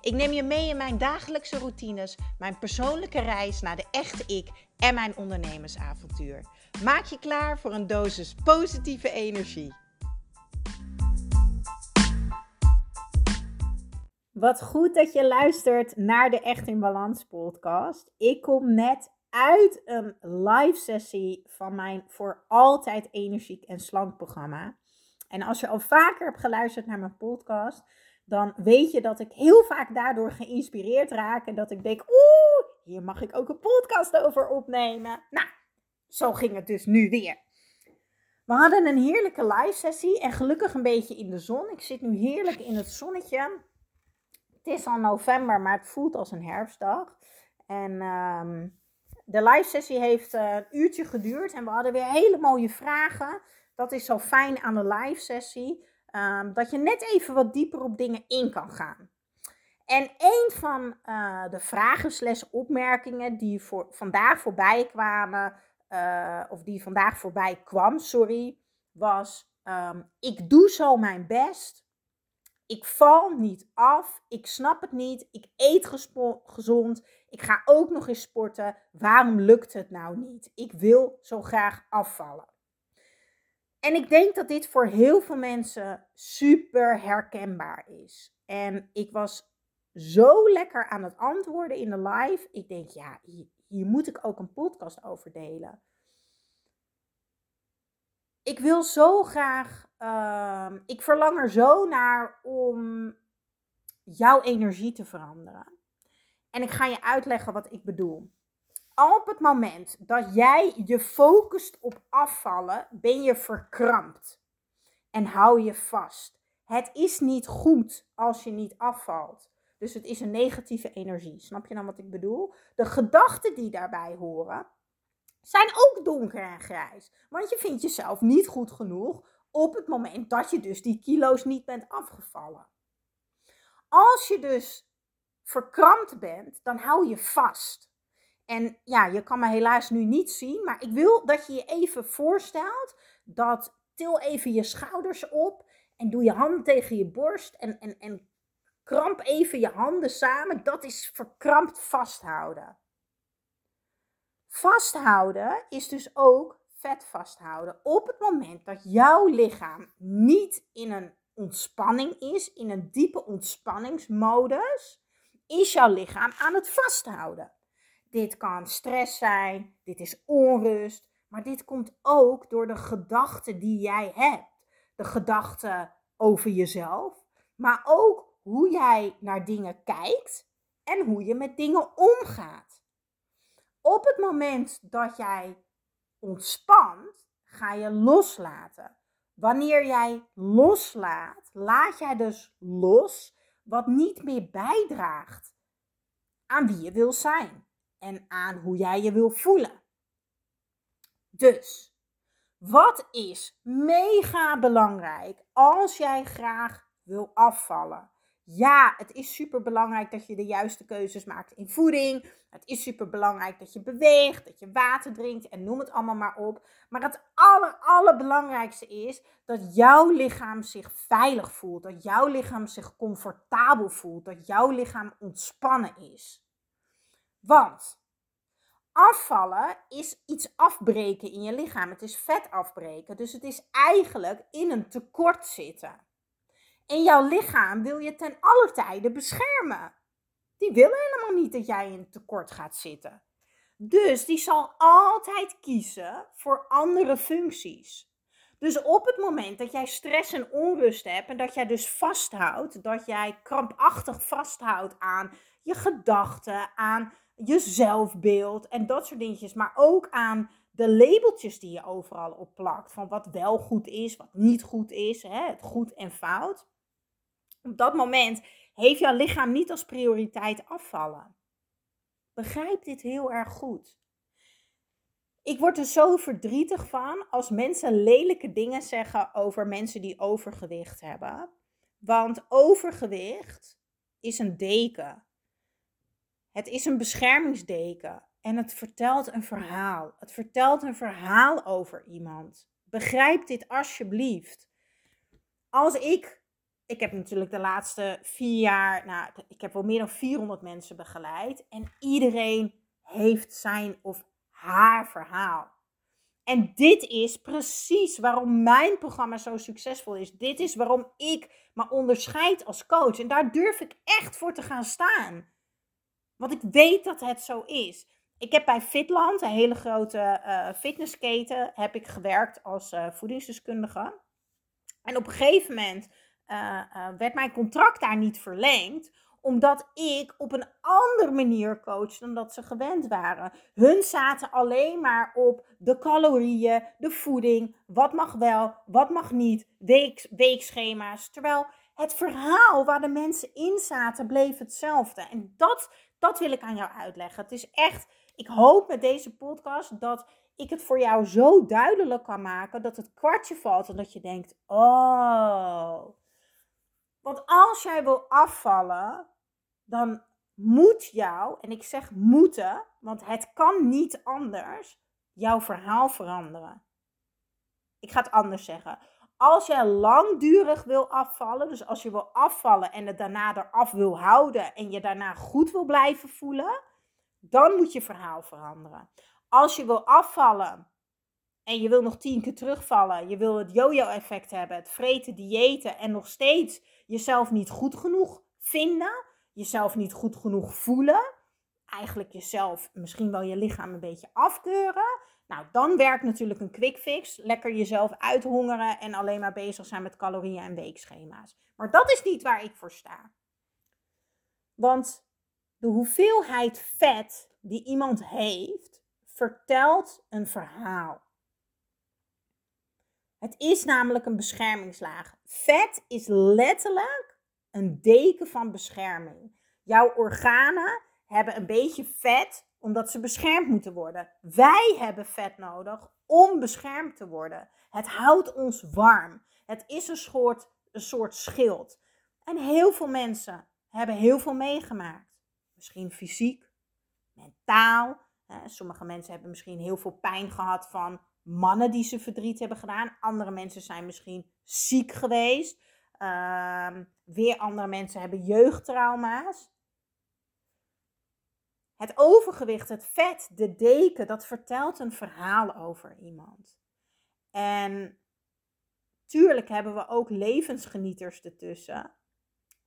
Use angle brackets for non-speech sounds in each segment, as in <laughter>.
Ik neem je mee in mijn dagelijkse routines, mijn persoonlijke reis naar de echte ik en mijn ondernemersavontuur. Maak je klaar voor een dosis positieve energie. Wat goed dat je luistert naar de Echt in Balans podcast. Ik kom net uit een live sessie van mijn voor altijd energiek en slank programma. En als je al vaker hebt geluisterd naar mijn podcast, dan weet je dat ik heel vaak daardoor geïnspireerd raak. En dat ik denk, oeh, hier mag ik ook een podcast over opnemen. Nou, zo ging het dus nu weer. We hadden een heerlijke live sessie en gelukkig een beetje in de zon. Ik zit nu heerlijk in het zonnetje. Het is al november, maar het voelt als een herfstdag. En ehm, de live sessie heeft uh, een uurtje geduurd en we hadden weer hele mooie vragen. Dat is zo fijn aan de live sessie. Ehm, dat je net even wat dieper op dingen in kan gaan. En een van uh, de vragen opmerkingen die voor, vandaag voorbij kwamen, uh, of die vandaag voorbij kwam, sorry, was: um, Ik doe zo mijn best. Ik val niet af. Ik snap het niet. Ik eet gezond. Ik ga ook nog eens sporten. Waarom lukt het nou niet? Ik wil zo graag afvallen. En ik denk dat dit voor heel veel mensen super herkenbaar is. En ik was zo lekker aan het antwoorden in de live. Ik denk, ja, hier, moet ik ook een podcast over delen. Ik wil zo graag, uh, ik verlang er zo naar om jouw energie te veranderen. En ik ga je uitleggen wat ik bedoel op het moment dat jij je focust op afvallen, ben je verkrampt. En hou je vast. Het is niet goed als je niet afvalt. Dus het is een negatieve energie. Snap je dan wat ik bedoel? De gedachten die daarbij horen, zijn ook donker en grijs. Want je vindt jezelf niet goed genoeg op het moment dat je dus die kilo's niet bent afgevallen. Als je dus verkrampt bent, dan hou je vast. En ja, je kan me helaas nu niet zien, maar ik wil dat je je even voorstelt dat til even je schouders op en doe je handen tegen je borst en, en, en kramp even je handen samen. Dat is verkrampt vasthouden. Vasthouden is dus ook vet vasthouden. Op het moment dat jouw lichaam niet in een ontspanning is, in een diepe ontspanningsmodus, is jouw lichaam aan het vasthouden. Dit kan stress zijn, dit is onrust, maar dit komt ook door de gedachten die jij hebt. De gedachten over jezelf, maar ook hoe jij naar dingen kijkt en hoe je met dingen omgaat. Op het moment dat jij ontspant, ga je loslaten. Wanneer jij loslaat, laat jij dus los wat niet meer bijdraagt aan wie je wil zijn en aan hoe jij je wil voelen. Dus, wat is mega belangrijk als jij graag wil afvallen? Ja, het is super belangrijk dat je de juiste keuzes maakt in voeding. Het is super belangrijk dat je beweegt, dat je water drinkt en noem het allemaal maar op. Maar het aller, allerbelangrijkste is dat jouw lichaam zich veilig voelt. Dat jouw lichaam zich comfortabel voelt. Dat jouw lichaam ontspannen is. Want afvallen is iets afbreken in je lichaam. Het is vet afbreken. Dus het is eigenlijk in een tekort zitten. En jouw lichaam wil je ten alle tijde beschermen. Die wil helemaal niet dat jij in tekort gaat zitten. Dus die zal altijd kiezen voor andere functies. Dus op het moment dat jij stress en onrust hebt en dat jij dus vasthoudt, dat jij krampachtig vasthoudt aan je gedachten, aan je zelfbeeld en dat soort dingetjes. Maar ook aan de labeltjes die je overal op plakt. Van wat wel goed is, wat niet goed is. Hè, het goed en fout. Op dat moment heeft jouw lichaam niet als prioriteit afvallen. Begrijp dit heel erg goed. Ik word er zo verdrietig van als mensen lelijke dingen zeggen over mensen die overgewicht hebben. Want overgewicht is een deken. Het is een beschermingsdeken. En het vertelt een verhaal. Het vertelt een verhaal over iemand. Begrijp dit alsjeblieft. Als ik, ik heb natuurlijk de laatste vier jaar, nou, ik heb wel meer dan 400 mensen begeleid. En iedereen heeft zijn of haar verhaal. En dit is precies waarom mijn programma zo succesvol is. Dit is waarom ik me onderscheid als coach. En daar durf ik echt voor te gaan staan. Want ik weet dat het zo is. Ik heb bij Fitland, een hele grote uh, fitnessketen, heb ik gewerkt als uh, voedingsdeskundige. En op een gegeven moment uh, werd mijn contract daar niet verlengd, omdat ik op een andere manier coach dan dat ze gewend waren. Hun zaten alleen maar op de calorieën, de voeding, wat mag wel, wat mag niet, week, weekschema's. Terwijl het verhaal waar de mensen in zaten bleef hetzelfde. En dat, dat wil ik aan jou uitleggen. Het is echt, ik hoop met deze podcast dat ik het voor jou zo duidelijk kan maken dat het kwartje valt en dat je denkt: oh. Want als jij wil afvallen, dan moet jou, en ik zeg moeten, want het kan niet anders, jouw verhaal veranderen. Ik ga het anders zeggen. Als jij langdurig wil afvallen, dus als je wil afvallen en het daarna eraf wil houden en je daarna goed wil blijven voelen, dan moet je verhaal veranderen. Als je wil afvallen en je wil nog tien keer terugvallen, je wil het yo-yo-effect hebben, het vreten, diëten en nog steeds jezelf niet goed genoeg vinden, jezelf niet goed genoeg voelen, eigenlijk jezelf, misschien wel je lichaam een beetje afkeuren. Nou, dan werkt natuurlijk een quick fix. Lekker jezelf uithongeren en alleen maar bezig zijn met calorieën en weekschema's. Maar dat is niet waar ik voor sta. Want de hoeveelheid vet die iemand heeft, vertelt een verhaal. Het is namelijk een beschermingslaag. Vet is letterlijk een deken van bescherming. Jouw organen hebben een beetje vet omdat ze beschermd moeten worden. Wij hebben vet nodig om beschermd te worden. Het houdt ons warm. Het is een soort, een soort schild. En heel veel mensen hebben heel veel meegemaakt. Misschien fysiek, mentaal. Sommige mensen hebben misschien heel veel pijn gehad van mannen die ze verdriet hebben gedaan. Andere mensen zijn misschien ziek geweest. Ehm, weer andere mensen hebben jeugdtrauma's. Het overgewicht, het vet, de deken, dat vertelt een verhaal over iemand. En tuurlijk hebben we ook levensgenieters ertussen.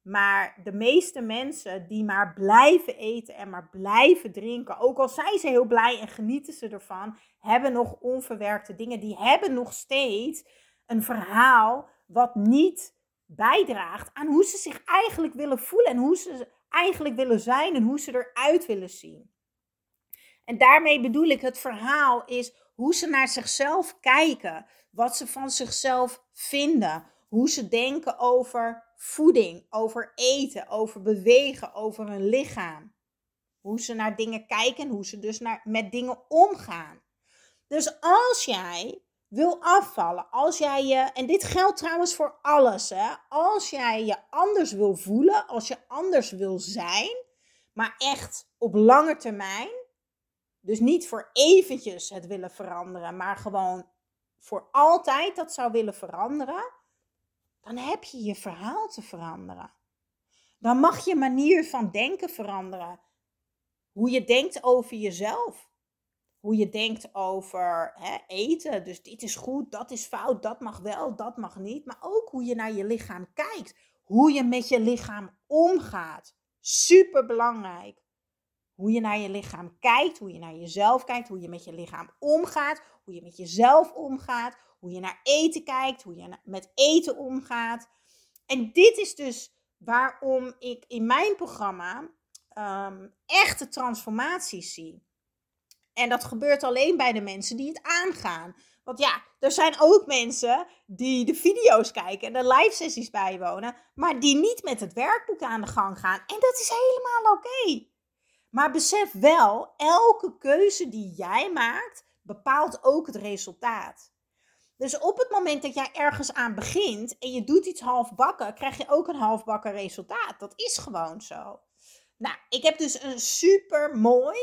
Maar de meeste mensen die maar blijven eten en maar blijven drinken, ook al zijn ze heel blij en genieten ze ervan, hebben nog onverwerkte dingen. Die hebben nog steeds een verhaal wat niet bijdraagt aan hoe ze zich eigenlijk willen voelen en hoe ze eigenlijk willen zijn en hoe ze eruit willen zien. En daarmee bedoel ik, het verhaal is hoe ze naar zichzelf kijken, wat ze van zichzelf vinden, hoe ze denken over voeding, over eten, over bewegen, over hun lichaam. Hoe ze naar dingen kijken en hoe ze dus naar, met dingen omgaan. Dus als jij wil afvallen, als jij je, en dit geldt trouwens voor alles, hè, als jij je anders wil voelen, als je anders wil zijn, maar echt op lange termijn, dus niet voor eventjes het willen veranderen, maar gewoon voor altijd dat zou willen veranderen, dan heb je je verhaal te veranderen. Dan mag je manier van denken veranderen. Hoe je denkt over jezelf hoe je denkt over hè, eten. Dus dit is goed, dat is fout, dat mag wel, dat mag niet. Maar ook hoe je naar je lichaam kijkt. Hoe je met je lichaam omgaat. Super belangrijk. Hoe je naar je lichaam kijkt, hoe je naar jezelf kijkt, hoe je met je lichaam omgaat, hoe je met jezelf omgaat, hoe je naar eten kijkt, hoe je met eten omgaat. En dit is dus waarom ik in mijn programma um, echte transformaties zie. En dat gebeurt alleen bij de mensen die het aangaan. Want ja, er zijn ook mensen die de video's kijken en de live sessies bijwonen, maar die niet met het werkboek aan de gang gaan. En dat is helemaal oké. Maar besef wel, elke keuze die jij maakt, bepaalt ook het resultaat. Dus op het moment dat jij ergens aan begint en je doet iets halfbakken, krijg je ook een halfbakken resultaat. Dat is gewoon zo. Nou, ik heb dus een super mooi,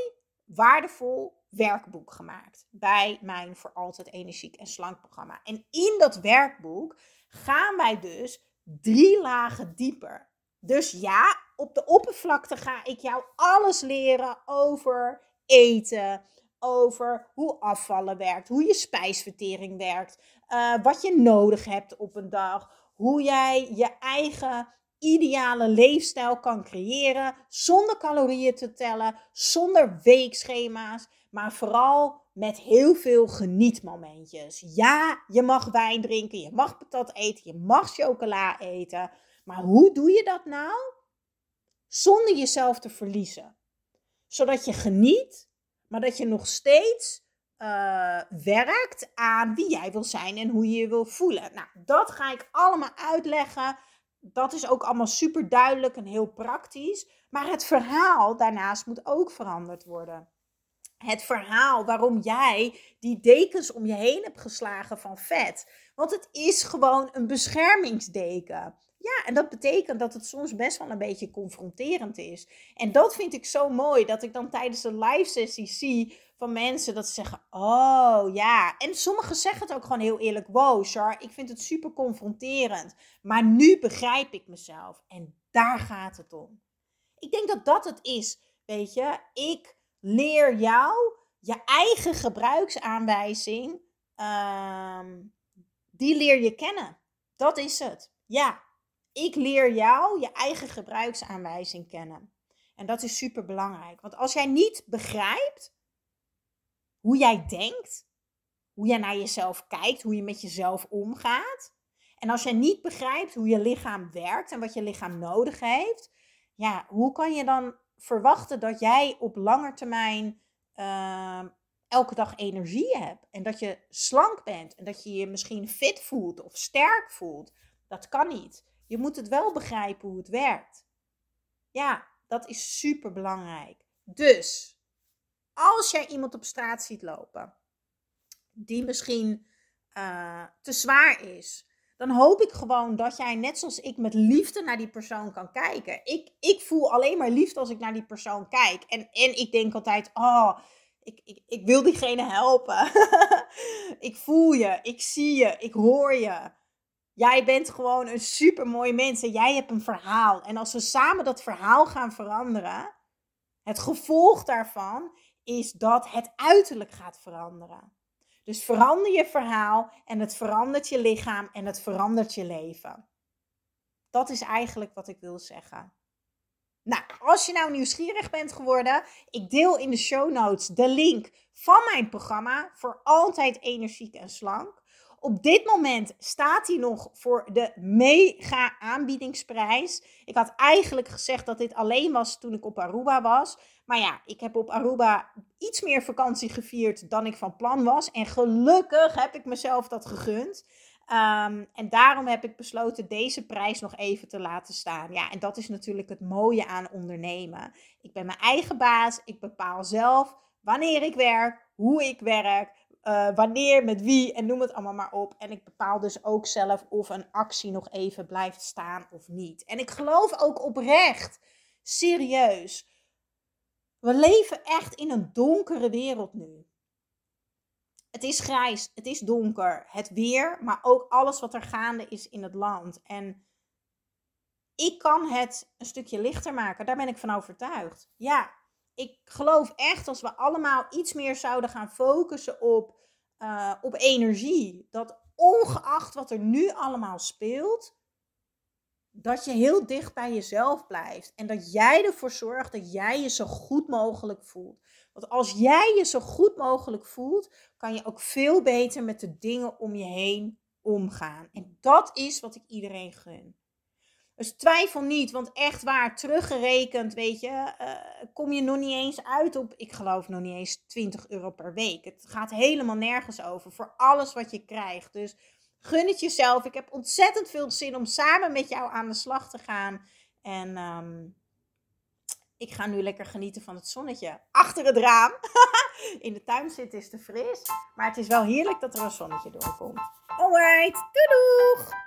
waardevol werkboek gemaakt bij mijn voor altijd energiek en slank programma. En in dat werkboek gaan wij dus drie lagen dieper. Dus ja, op de oppervlakte ga ik jou alles leren over eten, over hoe afvallen werkt, hoe je spijsvertering werkt, uh, wat je nodig hebt op een dag, hoe jij je eigen ideale leefstijl kan creëren zonder calorieën te tellen, zonder weekschema's, maar vooral met heel veel genietmomentjes. Ja, je mag wijn drinken, je mag patat eten, je mag chocola eten, maar hoe doe je dat nou? Zonder jezelf te verliezen. Zodat je geniet, maar dat je nog steeds uh, werkt aan wie jij wil zijn en hoe je je wil voelen. Nou, dat ga ik allemaal uitleggen. Dat is ook allemaal super duidelijk en heel praktisch. Maar het verhaal daarnaast moet ook veranderd worden. Het verhaal waarom jij die dekens om je heen hebt geslagen van vet. Want het is gewoon een beschermingsdeken. Ja, en dat betekent dat het soms best wel een beetje confronterend is. En dat vind ik zo mooi, dat ik dan tijdens de live sessie zie van mensen dat ze zeggen: Oh ja. En sommigen zeggen het ook gewoon heel eerlijk: Wow, Char, ik vind het super confronterend. Maar nu begrijp ik mezelf. En daar gaat het om. Ik denk dat dat het is. Weet je, ik leer jou je eigen gebruiksaanwijzing. Uh, die leer je kennen. Dat is het. Ja, ik leer jou je eigen gebruiksaanwijzing kennen. En dat is super belangrijk. Want als jij niet begrijpt hoe jij denkt, hoe jij naar jezelf kijkt, hoe je met jezelf omgaat. En als jij niet begrijpt hoe je lichaam werkt en wat je lichaam nodig heeft, ja, hoe kan je dan verwachten dat jij op lange termijn ehm, elke dag energie hebt en dat je slank bent en dat je je misschien fit voelt of sterk voelt? Dat kan niet. Je moet het wel begrijpen hoe het werkt. Ja, dat is super belangrijk. Dus als jij iemand op straat ziet lopen die misschien uh, te zwaar is, dan hoop ik gewoon dat jij net zoals ik met liefde naar die persoon kan kijken. Ik, ik voel alleen maar liefde als ik naar die persoon kijk. En, en ik denk altijd, oh, ik, ik, ik wil diegene helpen. <laughs> ik voel je, ik zie je, ik hoor je. Jij bent gewoon een super mooi mens en jij hebt een verhaal. En als we samen dat verhaal gaan veranderen, het gevolg daarvan is dat het uiterlijk gaat veranderen. Dus verander je verhaal en het verandert je lichaam en het verandert je leven. Dat is eigenlijk wat ik wil zeggen. Nou, als je nou nieuwsgierig bent geworden, ik deel in de show notes de link van mijn programma voor altijd energiek en slank. Op dit moment staat hij nog voor de mega aanbiedingsprijs. Ik had eigenlijk gezegd dat dit alleen was toen ik op Aruba was. Maar ja, ik heb op Aruba iets meer vakantie gevierd dan ik van plan was. En gelukkig heb ik mezelf dat gegund. Ehm, en daarom heb ik besloten deze prijs nog even te laten staan. Ja, en dat is natuurlijk het mooie aan ondernemen. Ik ben mijn eigen baas. Ik bepaal zelf wanneer ik werk, hoe ik werk, uh, wanneer, met wie en noem het allemaal maar op. En ik bepaal dus ook zelf of een actie nog even blijft staan of niet. En ik geloof ook oprecht, serieus. We leven echt in een donkere wereld nu. Het is grijs, het is donker, het weer, maar ook alles wat er gaande is in het land. En ik kan het een stukje lichter maken, daar ben ik van overtuigd. Ja, ik geloof echt als we allemaal iets meer zouden gaan focussen op, uh, op energie. Dat ongeacht wat er nu allemaal speelt, dat je heel dicht bij jezelf blijft. En dat jij ervoor zorgt dat jij je zo goed mogelijk voelt. Want als jij je zo goed mogelijk voelt, kan je ook veel beter met de dingen om je heen omgaan. En dat is wat ik iedereen gun. Dus twijfel niet, want echt waar, teruggerekend, weet je, uh, kom je nog niet eens uit op, ik geloof nog niet eens 20 euro per week. Het gaat helemaal nergens over voor alles wat je krijgt. Dus gun het jezelf. Ik heb ontzettend veel zin om samen met jou aan de slag te gaan. En um, Ik ga nu lekker genieten van het zonnetje achter het raam. <laughs> In de tuin zitten is te fris. Maar het is wel heerlijk dat er een zonnetje doorkomt. Alright, doei doeg!